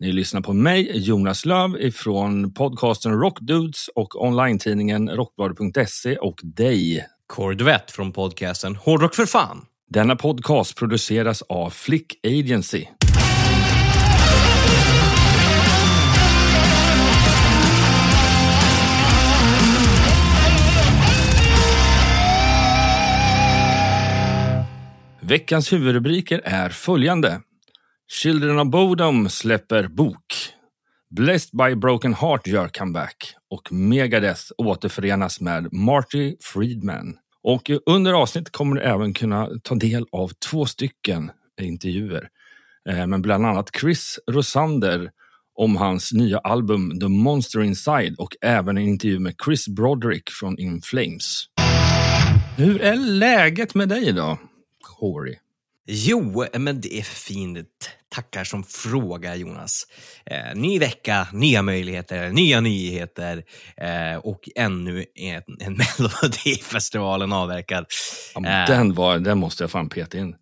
Ni lyssnar på mig, Jonas Löv ifrån podcasten Rockdudes och online-tidningen rockbladet.se och dig. Kordvett från podcasten Hårdrock för fan. Denna podcast produceras av Flick Agency. Veckans huvudrubriker är följande. Children of Bodom släpper bok. Blessed by Broken Heart gör comeback och Megadeth återförenas med Marty Friedman. Och under avsnittet kommer du även kunna ta del av två stycken intervjuer. Eh, men bland annat Chris Rosander om hans nya album The Monster Inside och även en intervju med Chris Broderick från In Flames. Hur är läget med dig då, Corey? Jo, men det är fint. Tackar som fråga Jonas. Eh, ny vecka, nya möjligheter, nya nyheter eh, och ännu en, en Melodifestivalen avverkad. Ja, Eh. den, var, den måste jag fan peta in.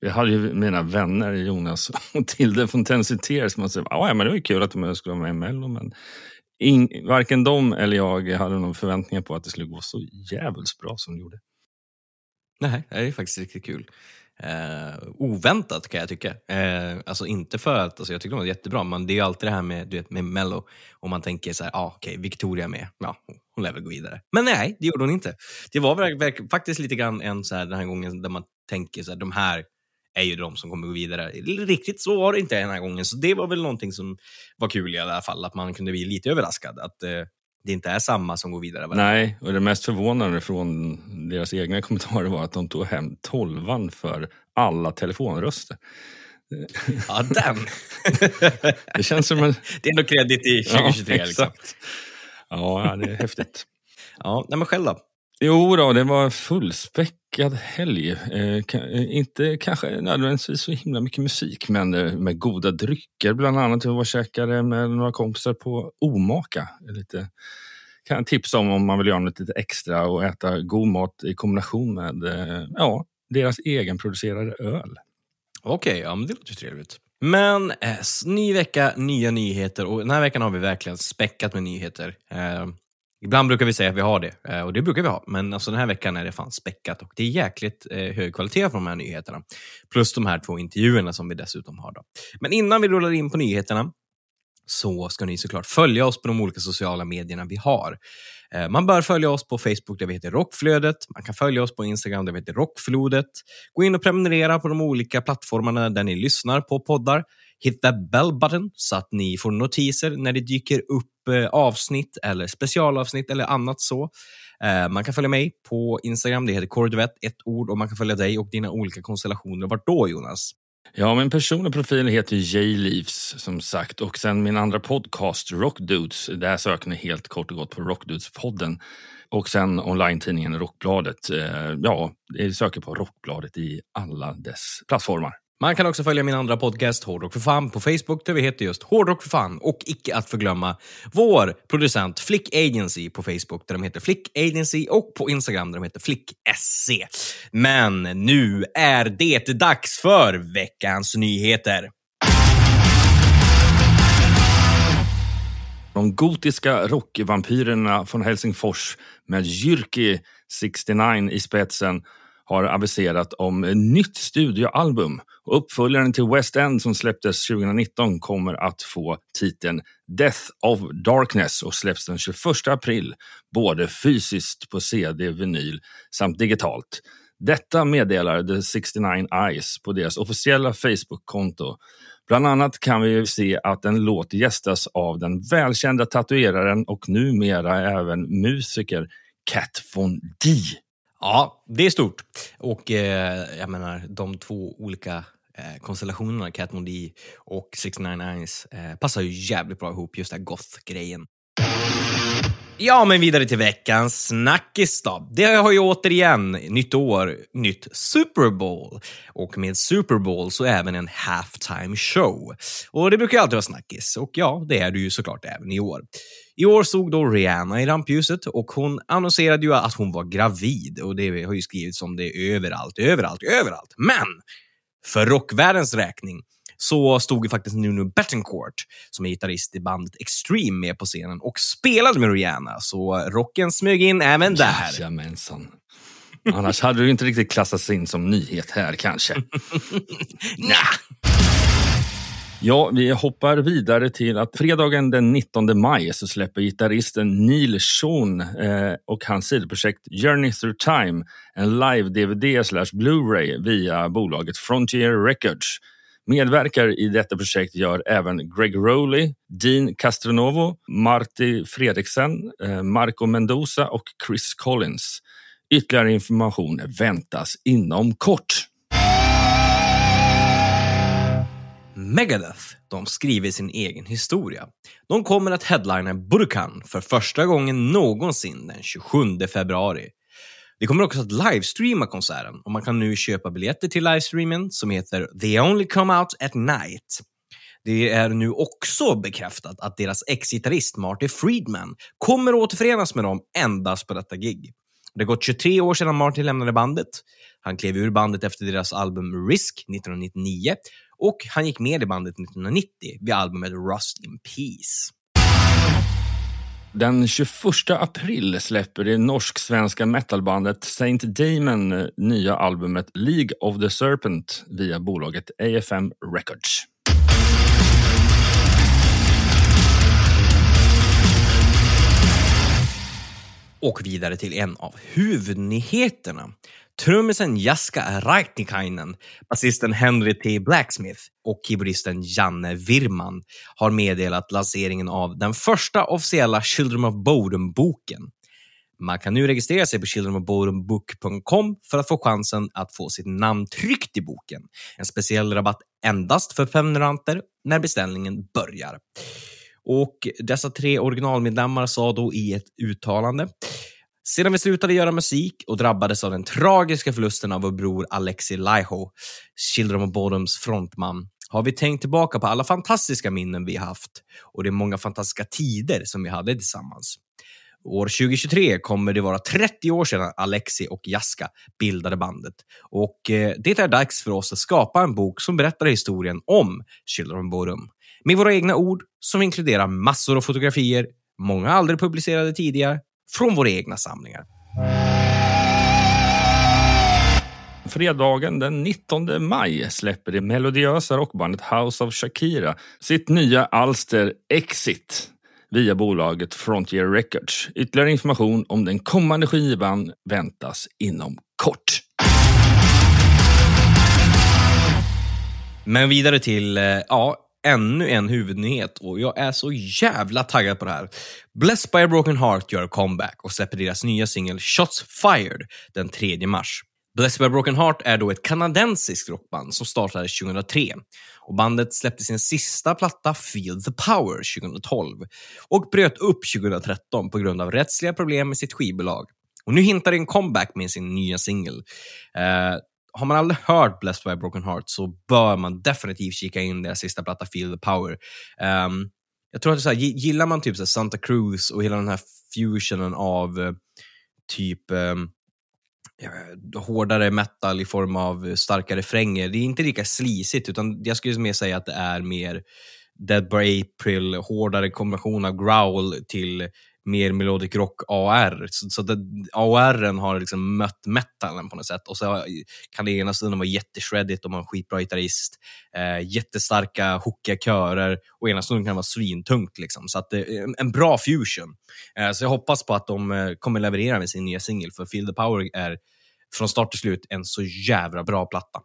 Jag- hade ju mina vänner Jonas och Tilde från Tensiteer som sa "Ja, men det var kul att de skulle vara med i Mello. Men ing, varken de eller jag hade någon förväntningar på att det skulle gå så jävligt bra som det gjorde. Nej, det är faktiskt riktigt kul. Eh, oväntat kan jag tycka. Eh, alltså inte för att, alltså jag tycker de var jättebra, men det är ju alltid det här med, du vet, med Mello. Och man tänker så här, ah, okej, Victoria är med. Ja, hon lär väl gå vidare. Men nej, det gjorde hon inte. Det var verk, verk, faktiskt lite grann en så här, den här gången där man tänker så här, de här är ju de som kommer gå vidare. Riktigt så var det inte den här gången, så det var väl någonting som var kul i alla fall, att man kunde bli lite överraskad. Att eh, det inte är samma som går vidare. varje Nej, och det mest förvånande från deras egna kommentarer var att de tog hem tolvan för alla telefonröster. Ja, den! Det känns som en... det är ändå kredit i 2023. ja, liksom. exakt. Ja, det är häftigt. Ja, nej, men själv då? Jo då, det var lyckad helg. Eh, ka- eh, inte kanske nödvändigtvis så himla mycket musik, men eh, med goda drycker bland annat. Jag var och käkade med några kompisar på Omaka. Lite, kan jag tipsa om om man vill göra något lite extra och äta god mat i kombination med eh, ja, deras egenproducerade öl. Okej, okay, ja, men det låter trevligt. Men eh, ny vecka, nya nyheter och den här veckan har vi verkligen späckat med nyheter. Eh, ibland brukar vi säga att vi har det eh, och det brukar vi ha, men alltså den här veckan är det fan späckat och det är jäkligt eh, hög kvalitet på de här nyheterna. Plus de här två intervjuerna som vi dessutom har. Då. Men innan vi rullar in på nyheterna så ska ni såklart följa oss på de olika sociala medierna vi har. Eh, man bör följa oss på Facebook där vi heter Rockflödet. Man kan följa oss på Instagram där vi heter Rockflodet. Gå in och prenumerera på de olika plattformarna där ni lyssnar på poddar. Hit the bell button så att ni får notiser när det dyker upp eh, avsnitt eller specialavsnitt eller annat så. Eh, man kan följa mig på Instagram, det heter Kordvett, ett ord, och man kan följa dig och dina olika konstellationer. Vart då Jonas? Ja, min personliga profil heter J-Leaves som sagt och sen min andra podcast Rockdudes. Där söker ni helt kort och gott på Rockdudes-podden. Och sen online-tidningen Rockbladet. Eh, ja, ni söker på Rockbladet i alla dess plattformar. Man kan också följa min andra podcast Hårdrock för fan på Facebook där vi heter just Hårdrock för fan och icke att förglömma vår producent Flick Agency på Facebook där de heter Flick Agency och på Instagram där de heter Flick SC. Men nu är det dags för veckans nyheter. De gotiska rockvampyrerna från Helsingfors med Jyrki 69 i spetsen har aviserat om ett nytt studioalbum. Uppföljaren till West End som släpptes 2019 kommer att få titeln Death of Darkness och släpps den 21 april, både fysiskt på CD, vinyl samt digitalt. Detta meddelar The 69 Eyes på deras officiella Facebook-konto. Bland annat kan vi se att en låt gästas av den välkända tatueraren och numera även musiker Kat Von D. Ja, det är stort. Och eh, jag menar, de två olika eh, konstellationerna, Cat Von D och 69 Eyes, eh, passar ju jävligt bra ihop, just den goth-grejen. Ja, men vidare till veckans snackis då. Det har ju återigen nytt år, nytt Super Bowl. Och med Super Bowl så även en halftime show. Och det brukar ju alltid vara snackis. Och ja, det är det ju såklart även i år. I år stod då Rihanna i rampljuset och hon annonserade ju att hon var gravid. Och det har ju skrivits om det överallt, överallt, överallt. Men för rockvärldens räkning så stod ju faktiskt Nuno Bettencourt, som är gitarrist i bandet Extreme, med på scenen och spelade med Rihanna. Så rocken smög in även där. Jajamensan. Annars hade du inte riktigt klassats in som nyhet här kanske. Nah. Ja, vi hoppar vidare till att fredagen den 19 maj så släpper gitarristen Neil Schon eh, och hans sidoprojekt Journey Through Time en live-DVD slash Blu-ray via bolaget Frontier Records. Medverkar i detta projekt gör även Greg Rowley, Dean Castronovo, Marty Fredriksen, eh, Marco Mendoza och Chris Collins. Ytterligare information väntas inom kort. Megadeth, de skriver sin egen historia. De kommer att headlina Burkan för första gången någonsin den 27 februari. De kommer också att livestreama konserten och man kan nu köpa biljetter till livestreamen som heter “They only come out at night”. Det är nu också bekräftat att deras ex-gitarrist Marty Friedman kommer återförenas med dem endast på detta gig. Det har gått 23 år sedan Marty lämnade bandet. Han klev ur bandet efter deras album Risk 1999 och han gick med i bandet 1990 vid albumet Rust in Peace. Den 21 april släpper det norsk-svenska metalbandet Saint Damon nya albumet League of the Serpent via bolaget AFM Records. Och vidare till en av huvudnyheterna. Trummisen Jaska Raitikainen, basisten Henry T. Blacksmith och keyboardisten Janne Virman har meddelat lanseringen av den första officiella Children of Bodom-boken. Man kan nu registrera sig på childrenofbodombook.com för att få chansen att få sitt namn tryckt i boken. En speciell rabatt endast för prenumeranter när beställningen börjar. Och dessa tre originalmedlemmar sa då i ett uttalande sedan vi slutade göra musik och drabbades av den tragiska förlusten av vår bror Alexi Laiho, Children of Bodoms frontman, har vi tänkt tillbaka på alla fantastiska minnen vi haft och de många fantastiska tider som vi hade tillsammans. År 2023 kommer det vara 30 år sedan Alexi och Jaska bildade bandet och eh, det är dags för oss att skapa en bok som berättar historien om Children of Bodom med våra egna ord som inkluderar massor av fotografier, många aldrig publicerade tidigare, från våra egna samlingar. Fredagen den 19 maj släpper det melodiösa rockbandet House of Shakira sitt nya alster Exit via bolaget Frontier Records. Ytterligare information om den kommande skivan väntas inom kort. Men vidare till, eh, ja, ännu en huvudnyhet och jag är så jävla taggad på det här. Blessed by a broken heart gör comeback och släpper deras nya singel Shots fired den 3 mars. Blessed by a broken heart är då ett kanadensiskt rockband som startade 2003 och bandet släppte sin sista platta Feel the power 2012 och bröt upp 2013 på grund av rättsliga problem med sitt skivbolag. Och nu hintar det en comeback med sin nya singel. Eh, har man aldrig hört Blessed by a Broken Heart så bör man definitivt kika in deras sista platta Feel the Power. Um, jag tror att det är så här, gillar man typ så Santa Cruz och hela den här fusionen av eh, typ um, hårdare metal i form av starka refränger. Det är inte lika slisigt, utan jag skulle mer säga att det är mer Dead by April, hårdare kombination av growl till mer melodic rock AR. Så, så det, AR har liksom mött metalen på något sätt. Och så kan det ena stunden vara jätteshreddigt och man har en skitbra gitarrist, eh, jättestarka hookiga körer och ena stunden kan det vara svintungt. Liksom. Så att det är en bra fusion. Eh, så jag hoppas på att de eh, kommer leverera med sin nya singel, för Feel the Power är från start till slut en så jävla bra platta.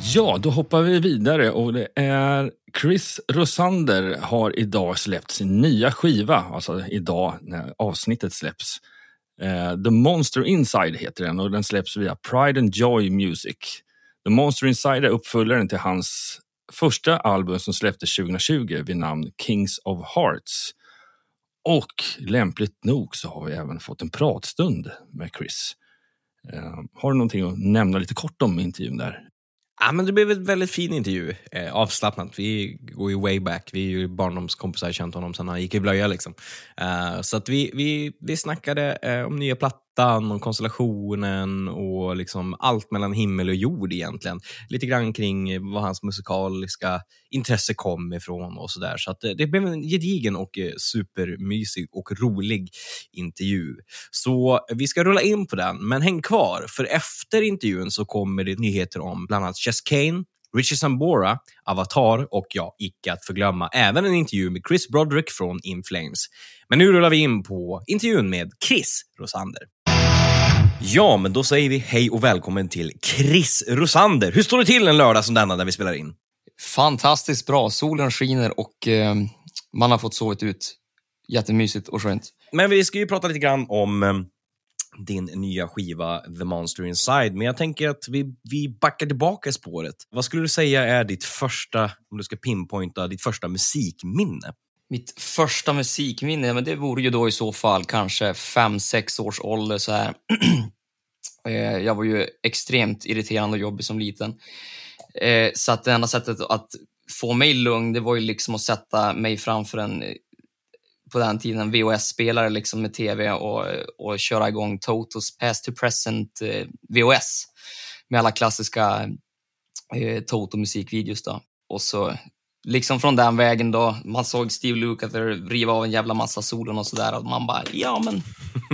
Ja, då hoppar vi vidare och det är Chris Rosander har idag släppt sin nya skiva, alltså idag när avsnittet släpps. Uh, The Monster Inside heter den och den släpps via Pride and Joy Music. The Monster Inside är uppföljaren till hans första album som släpptes 2020 vid namn Kings of Hearts. Och lämpligt nog så har vi även fått en pratstund med Chris. Eh, har du någonting att nämna lite kort om intervjun där? Ja, men det blev en väldigt fin intervju. Eh, avslappnat. Vi går ju way back. Vi är ju barndomskompisar, känt honom sen han gick i blöja. Liksom. Eh, så att vi, vi, vi snackade eh, om nya plattor plattan, och konstellationen och liksom allt mellan himmel och jord egentligen. Lite grann kring var hans musikaliska intresse kom ifrån och sådär. Så att eh, det blev en gedigen och eh, supermysig och rolig intervju. Så vi ska rulla in på den, men häng kvar, för efter intervjun så kommer det nyheter om bland annat Chess Kane, Richie Sambora, Avatar och ja, icke att förglömma, även en intervju med Chris Broderick från In Flames. Men nu rullar vi in på intervjun med Chris Rosander. Ja, men då säger vi hej och välkommen till Chris Rosander. Hur står det till en lördag som denna när vi spelar in? Fantastiskt bra. Solen skiner och eh, man har fått sovit ut. Jättemysigt och skönt. Men vi ska ju prata lite grann om eh, din nya skiva The Monster Inside, men jag tänker att vi, vi backar tillbaka spåret. Vad skulle du säga är ditt första, om du ska pinpointa, ditt första musikminne? Mitt första musikminne, men det vore ju då i så fall kanske fem sex års ålder. Så här. Eh, jag var ju extremt irriterande och jobbig som liten. Eh, så att det enda sättet att få mig lugn, det var ju liksom att sätta mig framför en, eh, på den tiden, VHS-spelare liksom med tv och, och köra igång Totos Past to Present eh, VHS med alla klassiska eh, Toto-musikvideos. Då. Och så liksom från den vägen då, man såg Steve Lukather riva av en jävla massa solon och sådär och man bara, ja men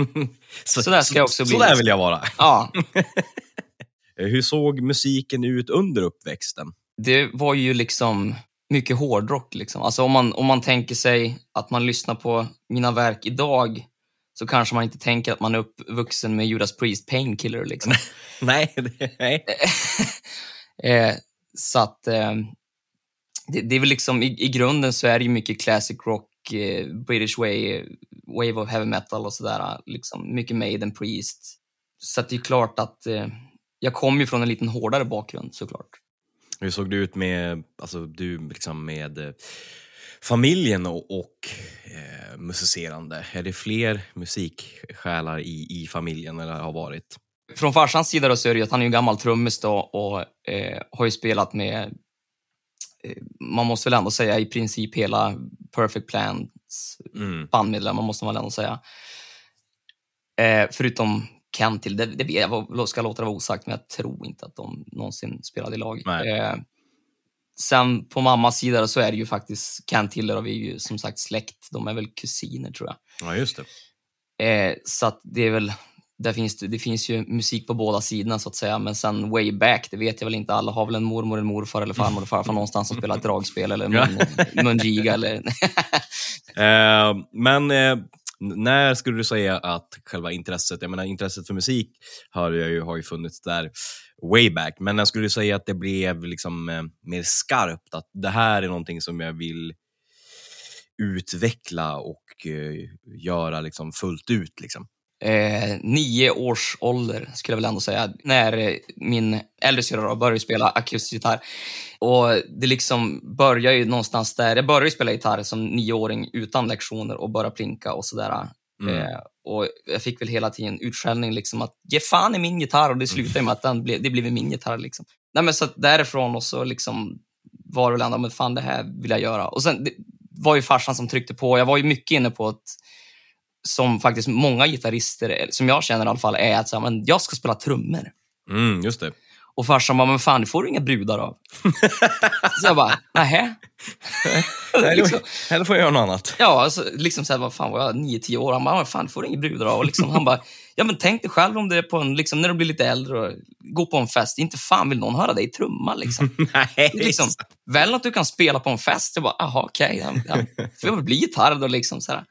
Så, Så där ska jag också bli. Så där vill jag vara. ja. Hur såg musiken ut under uppväxten? det var ju liksom mycket hårdrock. Liksom. Alltså om, man, om man tänker sig att man lyssnar på mina verk idag så kanske man inte tänker att man är uppvuxen med Judas Priest Painkiller. Liksom. Nej, nej. eh, så att eh, det, det är väl liksom, i, i grunden så är det ju mycket classic rock, eh, British way, wave of heavy metal och sådär. Liksom, mycket Maiden, Priest. Så det är klart att eh, jag kommer ju från en liten hårdare bakgrund såklart. Hur såg det ut med, alltså, du liksom med eh, familjen och, och eh, musicerande? Är det fler musiksjälar i, i familjen eller har varit? Från farsans sida då så är det ju att han är ju gammal trummis då och eh, har ju spelat med, man måste väl ändå säga i princip hela Perfect Plans Mm. bandmedlemmar måste man väl ändå säga. Eh, förutom Ken till, det, det jag, ska låta det vara osagt, men jag tror inte att de någonsin spelade i lag. Eh, sen på mammas sida så är det ju faktiskt Ken Tiller och vi är ju som sagt släkt. De är väl kusiner tror jag. Ja, just det. Eh, så att det är väl, där finns det, det finns ju musik på båda sidorna så att säga, men sen way back, det vet jag väl inte. Alla har väl en mormor, en morfar eller farmor och farfar någonstans som spelar dragspel eller mun, mungiga eller... Eh, men eh, när skulle du säga att själva intresset, jag menar intresset för musik har ju, har ju funnits där way back, men när skulle du säga att det blev liksom eh, mer skarpt, att det här är någonting som jag vill utveckla och göra liksom fullt ut? Liksom? Eh, nio års ålder, skulle jag väl ändå säga, när eh, min äldre syrra började spela akustisk gitarr. Och det liksom börjar ju någonstans där. Jag började spela gitarr som nioåring utan lektioner och bara plinka och sådär. Mm. Eh, och jag fick väl hela tiden utskällning liksom att ge fan i min gitarr och det slutade med att den ble, det blev min gitarr. Liksom. Nej, men så därifrån och så liksom var det väl ändå, men fan det här vill jag göra. Och sen det var ju farsan som tryckte på. Jag var ju mycket inne på att som faktiskt många gitarrister, som jag känner i alla fall, är att så här, men jag ska spela trummor. Mm, just det. Och farsan bara, men fan det får du inga brudar av. så jag bara, nähä? liksom, Eller får jag göra något annat? ja, alltså, liksom så här, vad fan var jag, nio, tio år? Han bara, men fan det får du inga brudar av. Och liksom, han bara, ja men tänk dig själv om det är på en, liksom, när du blir lite äldre och går på en fest. Inte fan vill någon höra dig trumma liksom. Nej, liksom väl att du kan spela på en fest. Jag bara, jaha okej, okay, ja, får väl bli gitarr då liksom. Så här.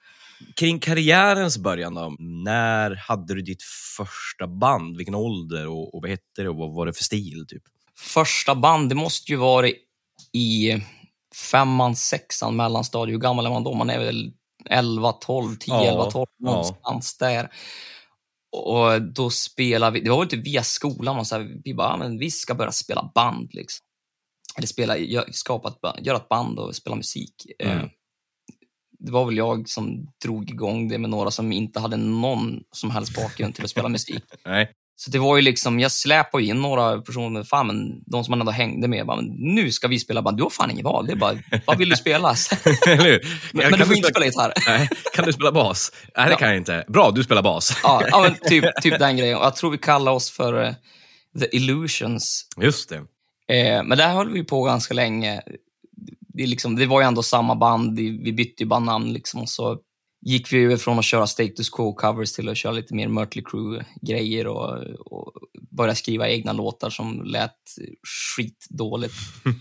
Kring karriärens början då, när hade du ditt första band? Vilken ålder och, och vad hette det och vad var det för stil? Typ? Första band, det måste ju vara i femman, sexan, mellanstadiet. Hur gammal är man då? Man är väl 11, 12, 10, Ja, 11, 12, ja. någonstans där. Och då spelade vi, det var väl inte via skolan, man så här, vi bara, "Ja, men vi ska börja spela band. Liksom. Eller spela, skapa ett, göra ett band och spela musik. Mm. Det var väl jag som drog igång det med några som inte hade någon som helst bakgrund till att spela musik. Nej. Så det var ju liksom, jag släpade in några personer, fan men de som man ändå hängde med, bara, nu ska vi spela. Bara, du har fan inget val, det är bara, vad vill du spela? Eller hur? men Kan men du får inte spela gitarr. Nej. Kan du spela bas? Nej, det Ja. kan jag inte. Bra, du spelar bas. Ja, ja men typ, typ den grejen. Jag tror vi kallar oss för eh, The Illusions. Just det. Eh, men där höll vi på ganska länge. Det, liksom, det var ju ändå samma band, vi bytte ju bara namn liksom. Och så gick vi över från att köra status quo-covers till att köra lite mer Mötley Crüe-grejer och, och börja skriva egna låtar som lät skitdåligt.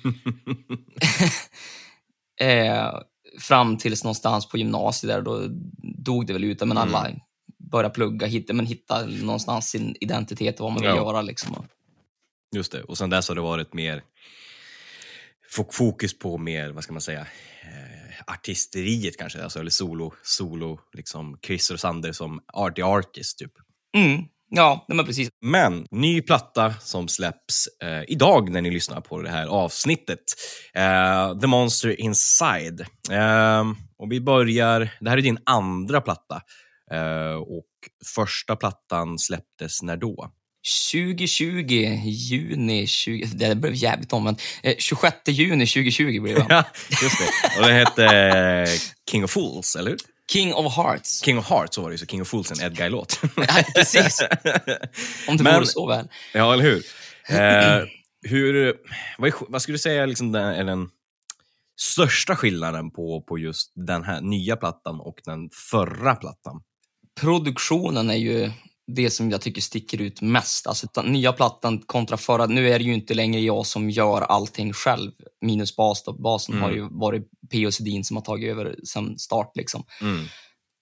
eh, fram tills någonstans på gymnasiet där, då dog det väl ut. Men alla började plugga, hitta, men hitta någonstans sin identitet och vad man vill Ja. göra. Liksom. Just det. Och sen dess har det varit mer fokus på mer, vad ska man säga, eh, artisteriet kanske, alltså, eller solo, solo, liksom Chris Sander som arty artist typ. Mm. Ja, men precis. Men ny platta som släpps eh, idag när ni lyssnar på det här avsnittet. Eh, The Monster Inside. Eh, och vi börjar, det här är din andra platta. Eh, och första plattan släpptes när då? 2020, juni 20... Det blev jävligt omvänt. Eh, 26 juni 2020 blev det. Ja, just det. Och den hette eh, King of Fools, eller hur? King of Hearts. King of Hearts, så var det ju, så King of Fools är en Ed Guy-låt. Ja, precis. Om det Men- vore så väl. ja, eller hur? Eh, hur vad, vad skulle du säga liksom den, är den största skillnaden på, på just den här nya plattan och den förra plattan? Produktionen är ju det som jag tycker sticker ut mest. Alltså nya plattan kontra förra. Nu är det ju inte längre jag som gör allting själv. Minus bas då. Basen har ju varit P.O. Sedin som har tagit över sen start. Liksom. Mm.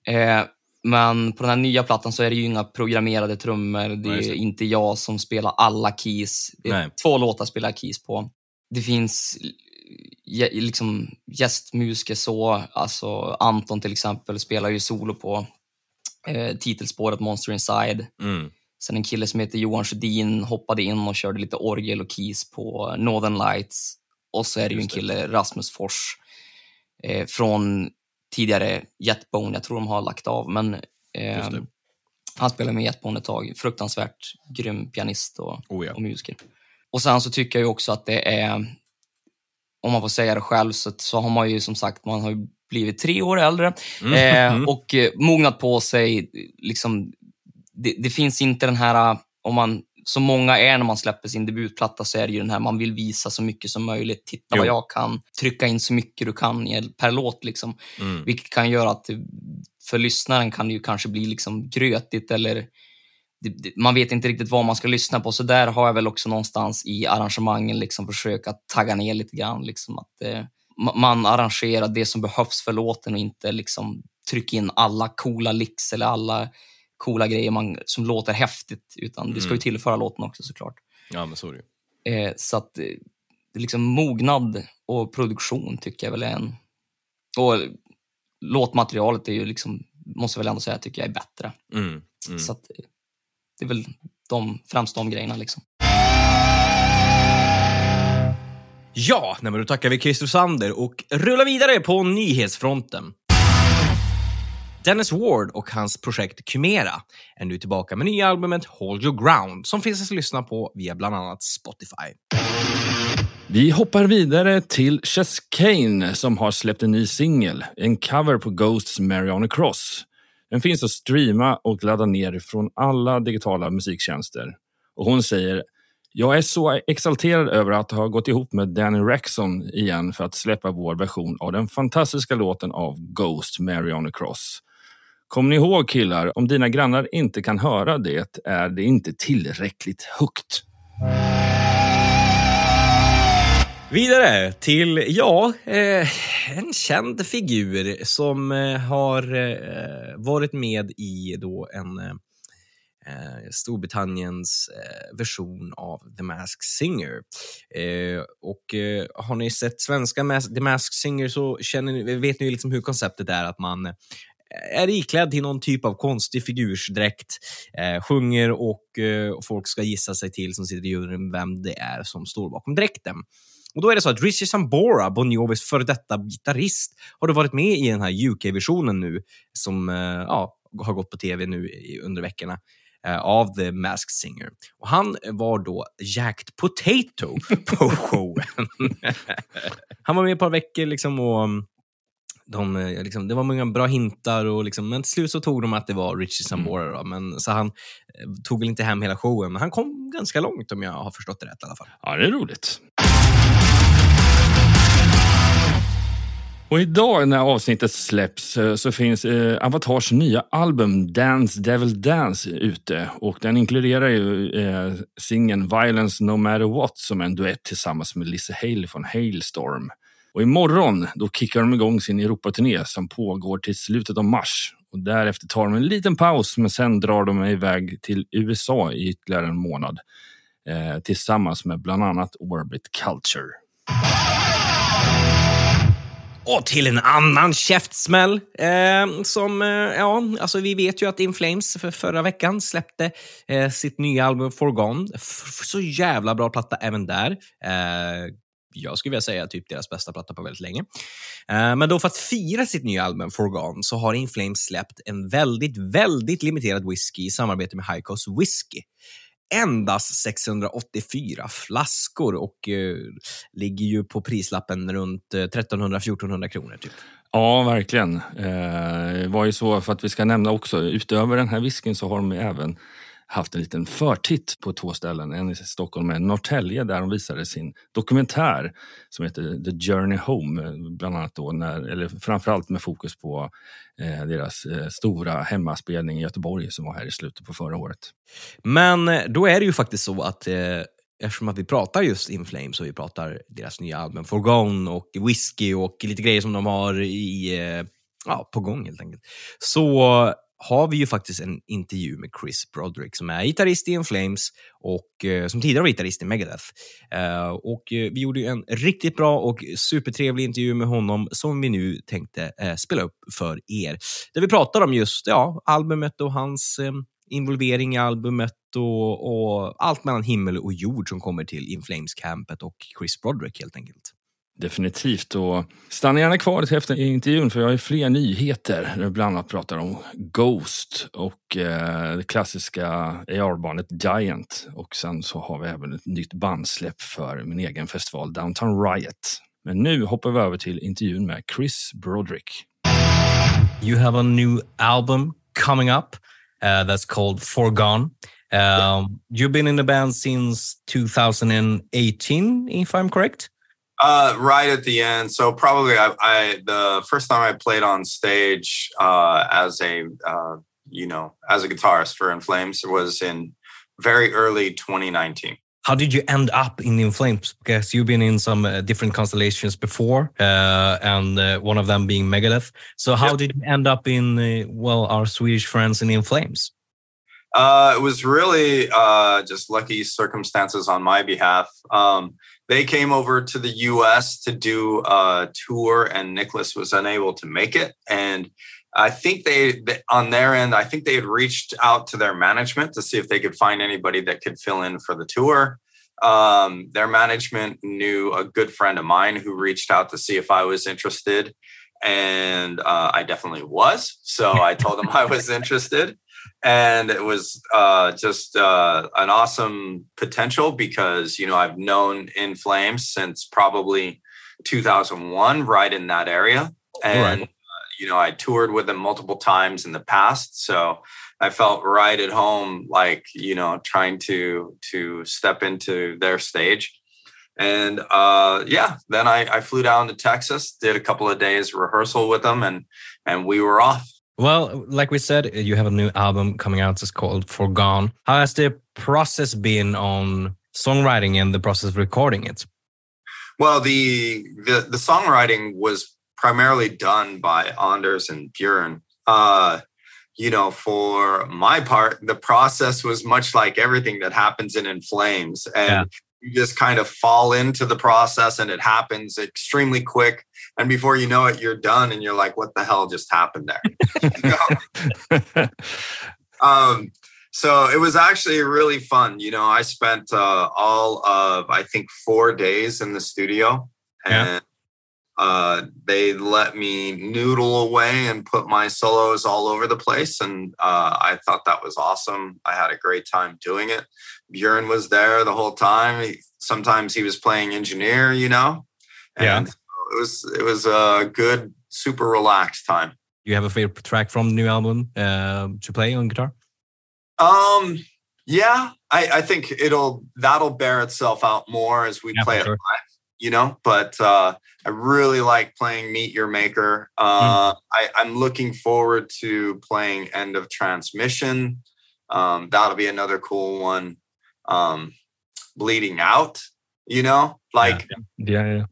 Eh, men på den här nya plattan så är det ju inga programmerade trummor. Det är det. inte jag som spelar alla keys. Det är Nej. två låtar spelar jag keys på. Det finns liksom gästmusiker så. Alltså Anton till exempel spelar ju solo på eh, titelspåret Monster Inside. Mm. Sen en kille som heter Johan Sjödin hoppade in och körde lite orgel och keys på Northern Lights. Och så är det ju en kille, Rasmus Fors, eh, från tidigare Jetbone. Jag tror de har lagt av, men eh, han spelade med Jetbone ett tag. Fruktansvärt grym pianist och, Oh, ja. och musiker. Och sen så tycker jag ju också att det är, om man får säga det själv, så, så har man ju som sagt, man har ju blivit tre år äldre Mm. eh, och eh, mognat på sig. Liksom, det, det finns inte den här, om man, som många är när man släpper sin debutplatta, så är det ju den här, man vill visa så mycket som möjligt. Titta Jo. vad jag kan, trycka in så mycket du kan per låt. Liksom. Mm. Vilket kan göra att för lyssnaren kan det ju kanske bli liksom grötigt eller man vet inte riktigt vad man ska lyssna på. Så där har jag väl också någonstans i arrangemangen liksom försökt att tagga ner lite grann. Liksom att, eh, man arrangerar det som behövs för låten och inte liksom trycka in alla coola licks eller alla coola grejer man, som låter häftigt. Utan det ska ju Mm. tillföra låten också såklart. Ja, men så är det ju. Eh, så att eh, liksom mognad och produktion tycker jag väl är en... Och låtmaterialet är ju liksom, måste jag väl ändå säga, tycker jag är bättre. Mm. Mm. Så att eh, det är väl de, främst de grejerna liksom. Ja, nej, men då tackar vi Christer Sander och rullar vidare på nyhetsfronten. Dennis Ward och hans projekt Kymera är nu tillbaka med nya albumet Hold Your Ground som finns att lyssna på via bland annat Spotify. Vi hoppar vidare till Chess Kane som har släppt en ny singel, en cover på Ghosts Mariana Cross. Den finns att streama och ladda ner från alla digitala musiktjänster. Och hon säger jag är så exalterad över att ha gått ihop med Danny Rexon igen för att släppa vår version av den fantastiska låten av Ghost Mary on the Cross. Kom ni ihåg killar, om dina grannar inte kan höra det är det inte tillräckligt högt. Vidare till, ja, eh, en känd figur som eh, har eh, varit med i då en eh, eh, Storbritanniens eh, version av The Masked Singer. Eh, och eh, har ni sett svenska Mas- The Masked Singer så känner ni, vet ni liksom hur konceptet är att man eh, är iklädd till någon typ av konstig figursdräkt, eh, sjunger och, eh, folk ska gissa sig till som sitter i juryn vem det är som står bakom dräkten. Och då är det så att Richie Sambora, Bon Jovis före detta gitarrist, har då varit med i den här UK-versionen nu som eh, ja, har gått på tv nu under veckorna av The Masked Singer. Och han var då Jacked Potato på showen. han var med ett par veckor liksom och mm, de, eh, liksom, det var många bra hintar, och liksom, men till slut så tog de att det var Richie Sambora. Då, men, så han eh, tog väl inte hem hela showen, men han kom ganska långt om jag har förstått det rätt i alla fall. Ja, det är roligt. Och idag när avsnittet släpps eh, så finns eh, Avatars nya album Dance Devil Dance ute och den inkluderar ju eh, singeln Violence No Matter What som är en duett tillsammans med Lizzie Hale från Hailstorm. Och imorgon då kickar de igång sin Europaturné som pågår till slutet av mars. Och därefter tar de en liten paus men sen drar de iväg till USA i ytterligare en månad eh, tillsammans med bland annat Orbit Culture. Och till en annan käftsmäll. Eh, som, eh, ja, alltså vi vet ju att In Flames för förra veckan släppte eh, sitt nya album Forgone. F så jävla bra platta även där. Eh, jag skulle vilja säga typ deras bästa platta på väldigt länge. Eh, men då för att fira sitt nya album Forgone så har In Flames släppt en väldigt, väldigt limiterad whisky i samarbete med High Whisky endast 684 flaskor och eh, ligger ju på prislappen runt eh, 1300-1400 kronor. Typ. Ja, verkligen. Eh, var ju så, för att vi ska nämna också, utöver den här whiskyn så har de även haft en liten förtitt på två ställen. En i Stockholm och en i Norrtälje där de visade sin dokumentär som heter The Journey Home. Eh, bland annat då när, eller framförallt med fokus på eh, deras eh, stora hemmaspelning i Göteborg som var här i slutet på förra året. Men eh, då är det ju faktiskt så att eh, eftersom att vi pratar just In Flames och vi pratar deras nya album Forgone och Whiskey och lite grejer som de har i, eh, ja, på gång helt enkelt. Så har vi ju faktiskt en intervju med Chris Broderick som är gitarrist i In Flames och eh, som tidigare var gitarrist i Megadeth. Eh, och eh, vi gjorde en riktigt bra och supertrevlig intervju med honom som vi nu tänkte eh, spela upp för er. Där vi pratar om just ja, albumet och hans eh, involvering i albumet och, och, allt mellan himmel och jord som kommer till In Flames-campet och Chris Broderick helt enkelt. Definitivt. Och stanna gärna kvar till efter intervjun för jag har fler nyheter. Där bland annat pratar om Ghost och eh, det klassiska AR-bandet Giant. Och sen så har vi även ett nytt bandsläpp för min egen festival Downtown Riot. Men nu hoppar vi över till intervjun med Chris Broderick. You have a new album coming up uh, that's called Forgone. Um, you've been in the band since 2018, if I'm correct. Uh, right at the end. So probably I, I the first time I played on stage uh, as a uh, you know as a guitarist for In Flames was in very early 2019. How did you end up in In Flames? Because you've been in some uh, different constellations before, uh, and uh, one of them being Megadeth. So how yep. did you end up in uh, well our Swedish friends in In Flames? Uh, it was really uh, just lucky circumstances on my behalf. Um, they came over to the US to do a tour, and Nicholas was unable to make it. And I think they, on their end, I think they had reached out to their management to see if they could find anybody that could fill in for the tour. Um, their management knew a good friend of mine who reached out to see if I was interested. And uh, I definitely was. So I told them I was interested and it was uh, just uh, an awesome potential because you know I've known In Flames since probably 2001, right in that area, and right. uh, you know I toured with them multiple times in the past, so I felt right at home, like you know trying to to step into their stage. And uh, yeah, then I, I flew down to Texas, did a couple of days rehearsal with them, and and we were off. Well, like we said, you have a new album coming out. It's called Forgone. How has the process been on songwriting and the process of recording it? Well, the the, the songwriting was primarily done by Anders and Björn. Uh, you know, for my part, the process was much like everything that happens in In Flames, and yeah. you just kind of fall into the process, and it happens extremely quick and before you know it you're done and you're like what the hell just happened there um, so it was actually really fun. You know, I spent uh, all of I think four days in the studio, Yeah. and uh, they let me noodle away and put my solos all over the place, and uh, I thought that was awesome. I had a great time doing it. Bjorn was there the whole time. He, sometimes he was playing engineer, you know. Yeah. And so it was it was a good, super relaxed time. You have a favorite track from the new album uh, to play on guitar? Um, yeah, I, I think it'll that'll bear itself out more as we Yeah, play it sure. live, you know. But uh, I really like playing Meet Your Maker. Uh, I, I'm looking forward to playing End of Transmission. Um, that'll be another cool one. Um, Bleeding Out, you know, like Yeah, yeah.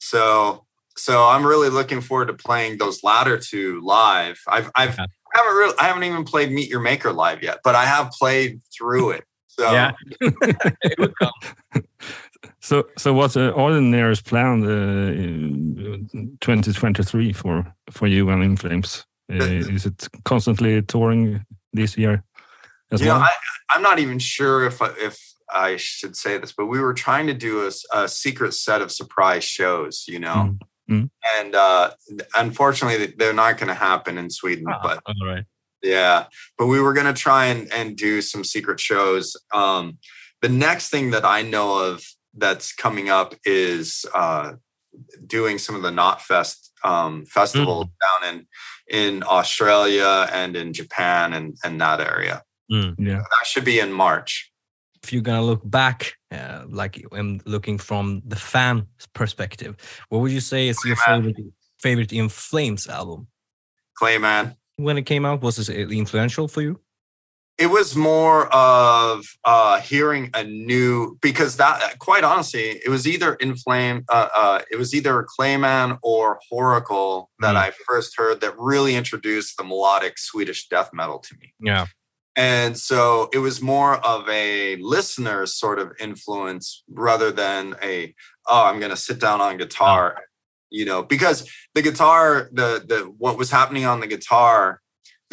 So. So I'm really looking forward to playing those latter two live. I've I've Yeah. I haven't really I haven't even played Meet Your Maker live yet, but I have played through it. So Yeah. it would come. So, so what's uh, the nearest plan uh, in 2023 for for you and In Flames? Uh, is it constantly touring this year as know, well? I, I'm not even sure if I- if I should say this, but we were trying to do a secret set of surprise shows, you know, Mm. and uh, unfortunately they're not going to happen in Sweden. But All right. Yeah, but we were gonna try and and do some secret shows. Um, the next thing that I know of that's coming up is uh, doing some of the Knot Fest um, festivals down in in Australia and in Japan and and that area. Mm. yeah. That should be in March. If you're gonna look back, uh, like when looking from the fan perspective, what would you say is your favorite favorite In Flames album? Clayman. When it came out, was it influential for you? it was more of uh hearing a new because that quite honestly it was either inflame uh, uh it was either clayman or horacle that Mm. i first heard that really introduced the melodic swedish death metal to me Yeah. And so it was more of a listener sort of influence rather than a oh i'm going to sit down on guitar you know because the guitar the the what was happening on the guitar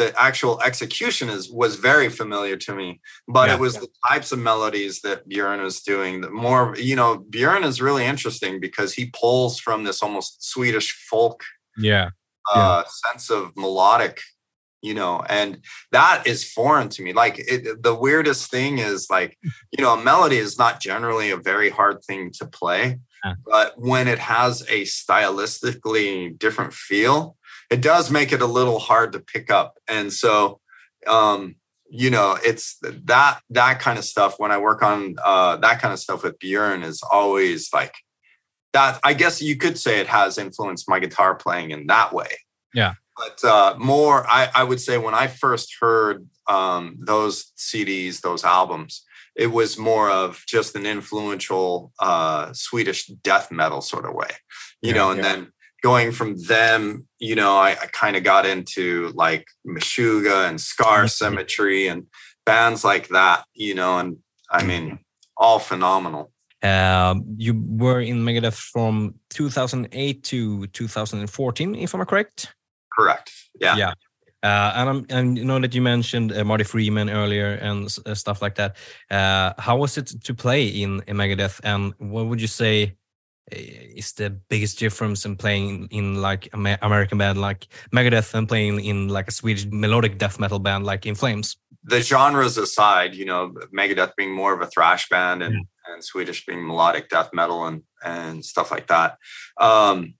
the actual execution is was very familiar to me but Yeah. it was the types of melodies that bjorn was doing the more you know bjorn is really interesting because he pulls from this almost swedish folk Yeah. uh, sense of melodic, you know, and that is foreign to me. Like it, the weirdest thing is like, you know, a melody is not generally a very hard thing to play, Yeah. but when it has a stylistically different feel, it does make it a little hard to pick up. And so, um, you know, it's that that kind of stuff. When I work on uh, that kind of stuff with Bjorn, is always like that. I guess you could say it has influenced my guitar playing in that way. Yeah. But uh, more, I, I would say when I first heard um, those CDs, those albums, it was more of just an influential uh, Swedish death metal sort of way, you Yeah, know, and yeah. then going from them, you know, I, I kind of got into like Meshuga and Scar Mhm. Symmetry and bands like that, you know, and I mean, all phenomenal. Um, you were in Megadeth from 2008 to 2014, if I'm correct. Correct. Yeah. Yeah. Uh, and I'm, and you know that you mentioned uh, Marty Freeman earlier and uh, stuff like that. Uh, how was it to play in, in Megadeth, and what would you say uh, is the biggest difference in playing in like Amer- American band like Megadeth and playing in like a Swedish melodic death metal band like In Flames? the genres aside, you know, Megadeth being more of a thrash band and, and Swedish being melodic death metal and and stuff like that. Um,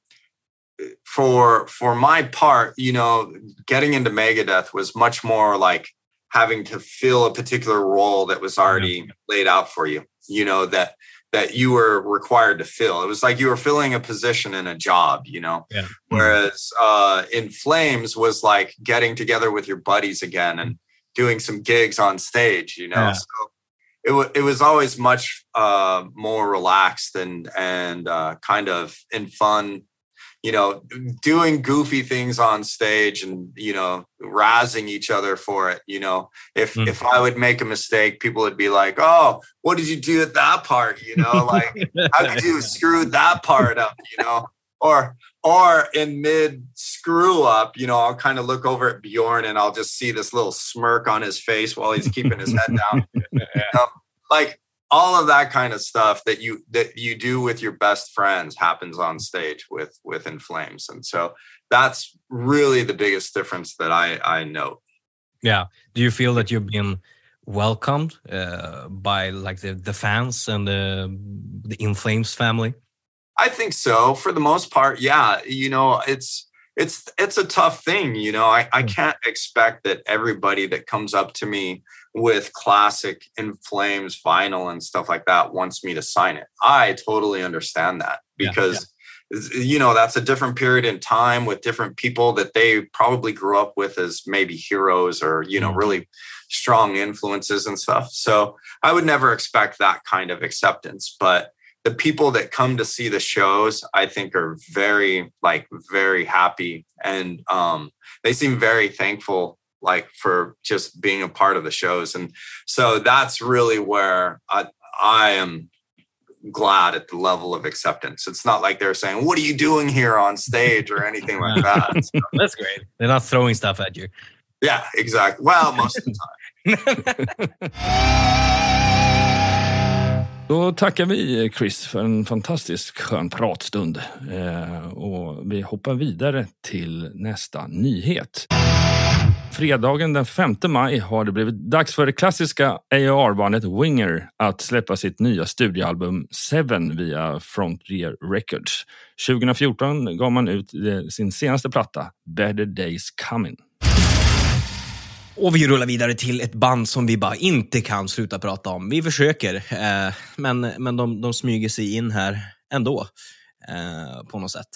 for for my part, you know, getting into Megadeth was much more like having to fill a particular role that was already laid out for you. You know that that you were required to fill. It was like you were filling a position in a job. You know, Yeah. whereas uh, in Flames was like getting together with your buddies again and doing some gigs on stage. You know, Yeah. so it was it was always much uh, more relaxed and and uh, kind of in fun. You know, doing goofy things on stage and you know razzing each other for it. You know, if Mm. if I would make a mistake, people would be like, "Oh, what did you do at that part?" You know, like how could you screw that part up? You know, or or in mid screw up, you know, I'll kind of look over at Bjorn and I'll just see this little smirk on his face while he's keeping his head down. Um, like all of that kind of stuff that you that you do with your best friends happens on stage with with In Flames, and so that's really the biggest difference that I I note. Yeah. Do you feel that you've been welcomed uh, by like the, the fans and the the In Flames family? I think so for the most part. Yeah, you know, it's it's it's a tough thing. You know, I I can't expect that everybody that comes up to me with classic In Flames vinyl and stuff like that wants me to sign it. I totally understand that because you know that's a different period in time with different people that they probably grew up with as maybe heroes or you know really strong influences and stuff. So I would never expect that kind of acceptance, but the people that come to see the shows i think are very like very happy and um they seem very thankful like for just being a part of the shows and so that's really where i i am glad at the level of acceptance it's not like they're saying what are you doing here on stage or anything like that So, That's great. They're not throwing stuff at you. yeah exactly well most of the time Då tackar vi Chris för en fantastisk skön pratstund. Eh, och vi hoppar vidare till nästa nyhet. Fredagen den 5 maj har det blivit dags för det klassiska AR-bandet Winger att släppa sitt nya studioalbum Seven via Frontier Records. 2014 gav man ut eh, sin senaste platta, Better Days Coming. Och vi rullar vidare till ett band som vi bara inte kan sluta prata om. Vi försöker, eh, men, men de, de smyger sig in här ändå. Eh, på något sätt.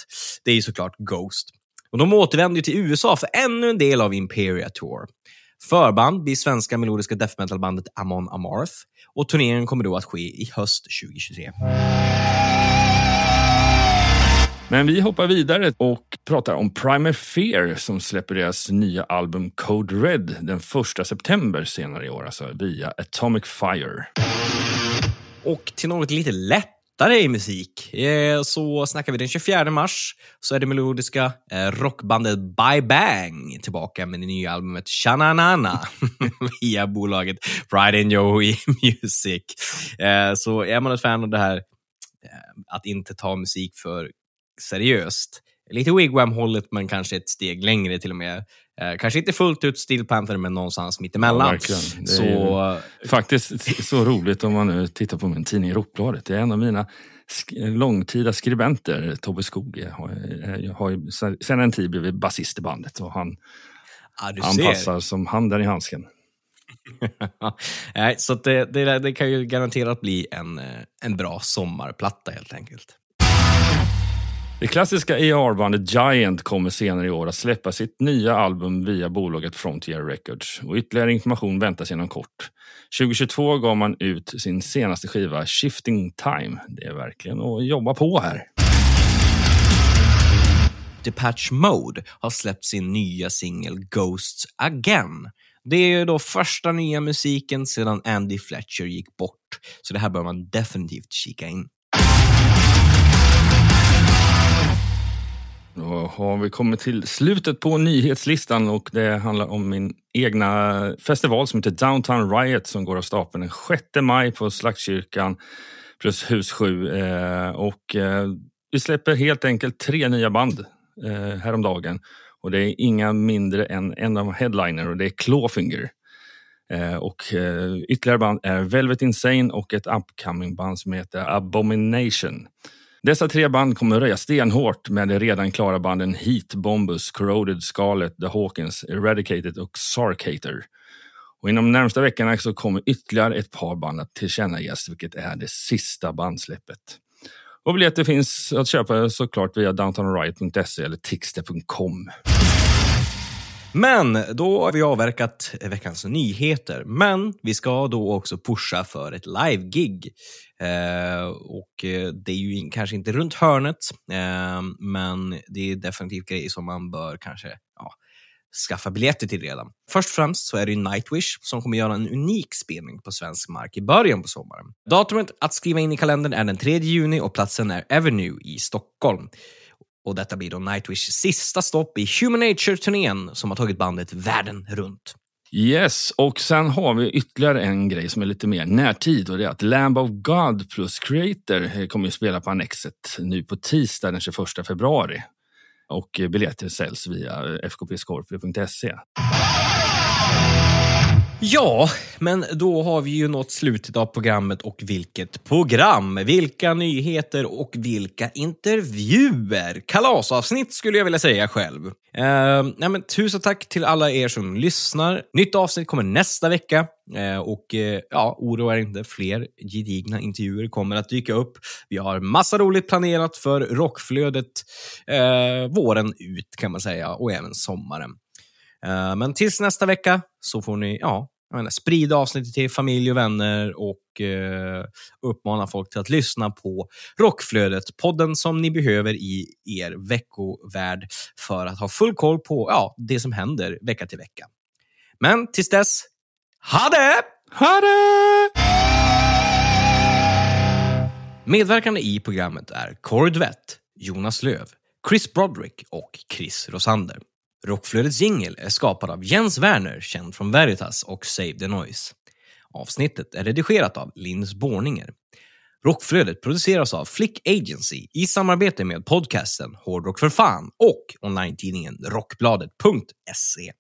Det är ju såklart Ghost. Och de återvänder till USA för ännu en del av Imperia Tour. Förband blir svenska melodiska death metal-bandet Amon Amarth och turneringen kommer då att ske i höst 2023. Men vi hoppar vidare och pratar om Primer Fear som släpper deras nya album Code Red den 1 september senare i år, alltså via Atomic Fire. Och till något lite lättare i musik eh, så snackar vi den 24 mars så är det melodiska eh, rockbandet Bye Bang tillbaka med det nya albumet Shananana via bolaget Pride and Joey Music. Eh, så är man ett fan av det här att inte ta musik för seriöst. Lite Wigwam-hållet, men kanske ett steg längre till och med. Eh, kanske inte fullt ut Steel Panther, men någonstans mittemellan. Ja, så, Faktiskt så roligt om man nu tittar på min tidning Rockbladet. Det är en av mina sk- långtida skribenter, Tobbe Skog, har, eh, har ju sedan en tid blivit basist i bandet och han, ja, han ser. passar som handen i handsken. Nej, så det, det, det kan ju garanterat bli en, eh, en bra sommarplatta helt enkelt. Det klassiska ER-bandet Giant kommer senare i år att släppa sitt nya album via bolaget Frontier Records och ytterligare information väntas inom kort. 2022 gav man ut sin senaste skiva Shifting Time. Det är verkligen att jobba på här. Depeche Mode har släppt sin nya singel Ghosts Again. Det är ju då första nya musiken sedan Andy Fletcher gick bort, så det här bör man definitivt kika in. Då har vi kommit till slutet på nyhetslistan och det handlar om min egna festival som heter Downtown Riot som går av stapeln den 6 maj på Slaktkyrkan plus Hus 7. Eh, och eh, vi släpper helt enkelt tre nya band eh, häromdagen. Och det är inga mindre än en av headliner och det är Clawfinger. Och ytterligare band är Velvet Insane och ett upcoming band som heter Abomination. Dessa tre band kommer röja stenhårt med de redan klara banden Heat, Bombus, Corroded, Scarlet, The Hawkins, Eradicated och Sarcator. Och inom de närmsta veckorna så kommer ytterligare ett par band att tillkännages, vilket är det sista bandsläppet. Och biljetter finns att köpa såklart via downtownriot.se eller tixter.com. Men då har vi avverkat veckans nyheter. Men vi ska då också pusha för ett live-gig. Eh, och eh, det är ju in- kanske inte runt hörnet, eh, men det är definitivt grejer som man bör kanske ja, skaffa biljetter till redan. Först och främst så är det ju Nightwish som kommer göra en unik spelning på svensk mark i början på sommaren. Datumet att skriva in i kalendern är den 3 juni och platsen är Avenue i Stockholm. Och detta blir då Nightwish sista stopp i Human Nature-turnén som har tagit bandet världen runt. Yes, och sen har vi ytterligare en grej som är lite mer närtid och det är att Lamb of God plus Creator eh, kommer att spela på Annexet nu på tisdag den 21 februari. Och eh, biljetter säljs via fkpscorpio.se. Ja, men då har vi ju nått slutet av programmet och vilket program! Vilka nyheter och vilka intervjuer! Kalasavsnitt skulle jag vilja säga själv. Uh, nej, men, tusen tack till alla er som lyssnar. Nytt avsnitt kommer nästa vecka uh, och uh, ja, oroa er inte, fler gedigna intervjuer kommer att dyka upp. Vi har massa roligt planerat för rockflödet våren ut kan man säga och även sommaren. Men tills nästa vecka så får ni ja, menar, sprida avsnittet till familj och vänner och uh, uppmana folk till att lyssna på Rockflödet, podden som ni behöver i er veckovärld för att ha full koll på ja, det som händer vecka till vecka. Men tills dess, ha det! Ha det! Medverkande i programmet är Corey Duvett, Jonas Löv, Chris Broderick och Chris Rosander. Rockflödets jingel är skapad av Jens Werner, känd från Veritas och Save the Noise. Avsnittet är redigerat av Linus Borninger. Rockflödet produceras av Flick Agency i samarbete med podcasten Hårdrock för fan och online-tidningen Rockbladet.se.